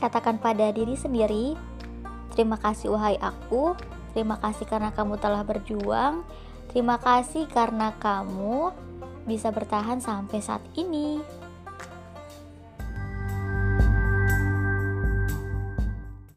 katakan pada diri sendiri, terima kasih wahai aku, terima kasih karena kamu telah berjuang, terima kasih karena kamu bisa bertahan sampai saat ini.